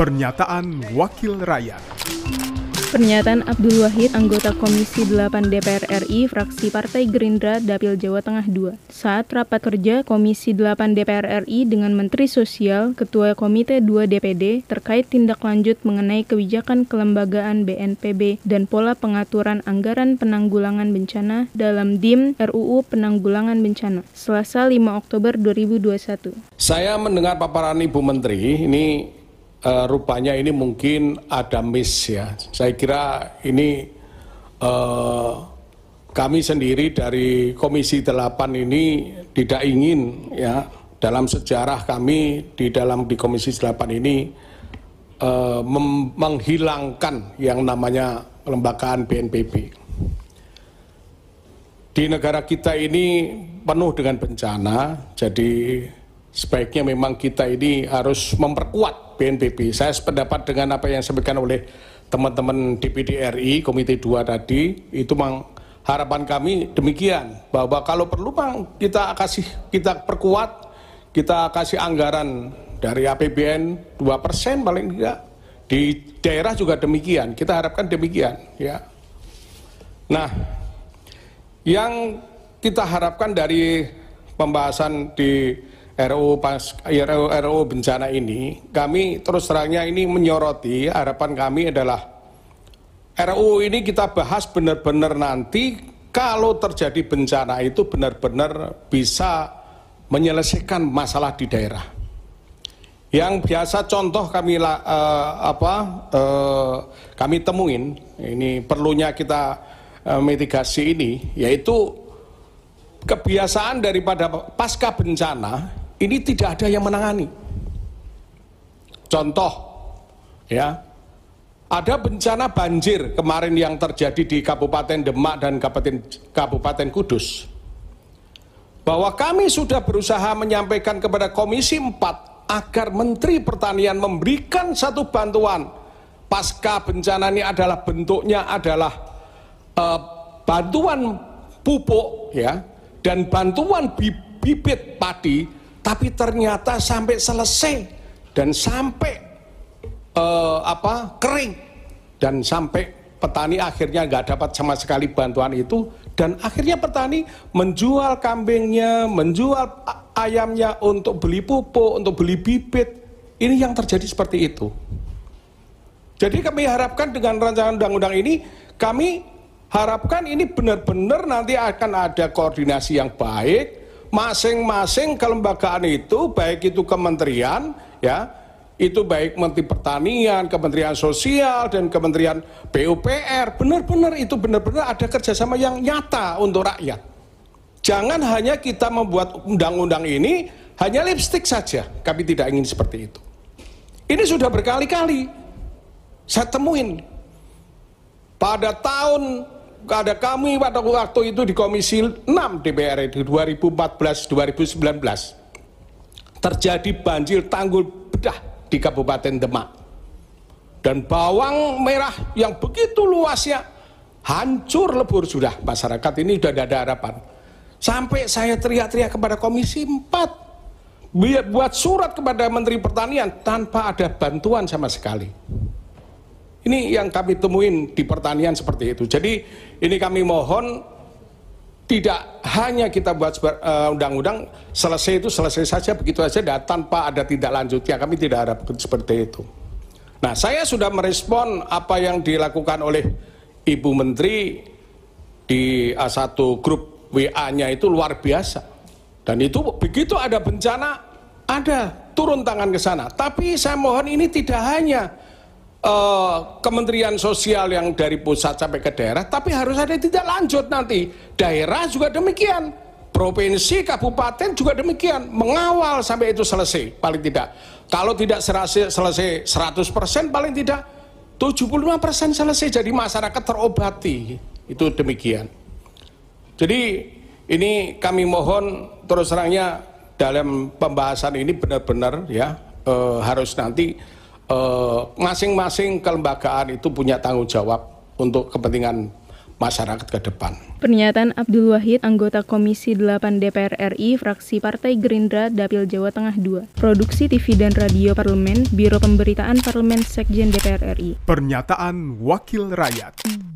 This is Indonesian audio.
Pernyataan Wakil Rakyat Pernyataan Abdul Wahid, anggota Komisi 8 DPR RI, fraksi Partai Gerindra, Dapil Jawa Tengah II. Saat rapat kerja Komisi 8 DPR RI dengan Menteri Sosial, Ketua Komite 2 DPD, terkait tindak lanjut mengenai kebijakan kelembagaan BNPB dan pola pengaturan anggaran penanggulangan bencana dalam DIM RUU Penanggulangan Bencana, Selasa 5 Oktober 2021. Saya mendengar paparan Ibu Menteri, ini uh, rupanya ini mungkin ada miss ya. Saya kira ini uh, kami sendiri dari Komisi 8 ini tidak ingin ya dalam sejarah kami di dalam di Komisi 8 ini uh, menghilangkan yang namanya kelembagaan BNPB. Di negara kita ini penuh dengan bencana, jadi sebaiknya memang kita ini harus memperkuat BNPB. Saya sependapat dengan apa yang disampaikan oleh teman-teman DPD RI, Komite 2 tadi, itu memang harapan kami demikian, bahwa kalau perlu bang kita kasih, kita perkuat, kita kasih anggaran dari APBN 2% paling tidak. Di daerah juga demikian, kita harapkan demikian. ya. Nah, yang kita harapkan dari pembahasan di RUU pas RUU, RUU bencana ini, kami terus terangnya ini menyoroti harapan kami adalah RUU ini kita bahas benar-benar nanti kalau terjadi bencana itu benar-benar bisa menyelesaikan masalah di daerah. Yang biasa contoh kami uh, apa uh, kami temuin ini perlunya kita uh, mitigasi ini yaitu kebiasaan daripada pasca bencana ini tidak ada yang menangani. Contoh, ya, ada bencana banjir kemarin yang terjadi di Kabupaten Demak dan Kabupaten, Kabupaten Kudus. Bahwa kami sudah berusaha menyampaikan kepada Komisi 4 agar Menteri Pertanian memberikan satu bantuan pasca bencana ini adalah bentuknya adalah uh, bantuan pupuk ya dan bantuan bibit padi tapi ternyata sampai selesai dan sampai uh, apa kering dan sampai petani akhirnya nggak dapat sama sekali bantuan itu dan akhirnya petani menjual kambingnya, menjual ayamnya untuk beli pupuk, untuk beli bibit. Ini yang terjadi seperti itu. Jadi kami harapkan dengan rancangan undang-undang ini, kami harapkan ini benar-benar nanti akan ada koordinasi yang baik, masing-masing kelembagaan itu baik itu kementerian ya itu baik Menteri Pertanian, Kementerian Sosial dan Kementerian PUPR benar-benar itu benar-benar ada kerjasama yang nyata untuk rakyat. Jangan hanya kita membuat undang-undang ini hanya lipstick saja. Kami tidak ingin seperti itu. Ini sudah berkali-kali saya temuin. Pada tahun ada kami pada waktu itu di Komisi 6 DPR di 2014-2019 terjadi banjir tanggul bedah di Kabupaten Demak. Dan bawang merah yang begitu luasnya hancur lebur sudah. Masyarakat ini sudah ada harapan. Sampai saya teriak-teriak kepada Komisi 4 buat surat kepada Menteri Pertanian tanpa ada bantuan sama sekali ini yang kami temuin di pertanian seperti itu. Jadi ini kami mohon tidak hanya kita buat eh, undang-undang selesai itu selesai saja begitu saja dan tanpa ada tidak lanjutnya kami tidak harap seperti itu. Nah saya sudah merespon apa yang dilakukan oleh Ibu Menteri di A1 grup WA-nya itu luar biasa dan itu begitu ada bencana ada turun tangan ke sana. Tapi saya mohon ini tidak hanya uh, Kementerian Sosial yang dari pusat sampai ke daerah, tapi harus ada tidak lanjut nanti. Daerah juga demikian, provinsi, kabupaten juga demikian, mengawal sampai itu selesai, paling tidak. Kalau tidak selesai, selesai 100% paling tidak 75% selesai, jadi masyarakat terobati, itu demikian. Jadi ini kami mohon terus terangnya dalam pembahasan ini benar-benar ya eh, harus nanti masing-masing uh, kelembagaan itu punya tanggung jawab untuk kepentingan masyarakat ke depan. Pernyataan Abdul Wahid, anggota Komisi 8 DPR RI, fraksi Partai Gerindra, Dapil Jawa Tengah II. Produksi TV dan Radio Parlemen, Biro Pemberitaan Parlemen Sekjen DPR RI. Pernyataan Wakil Rakyat.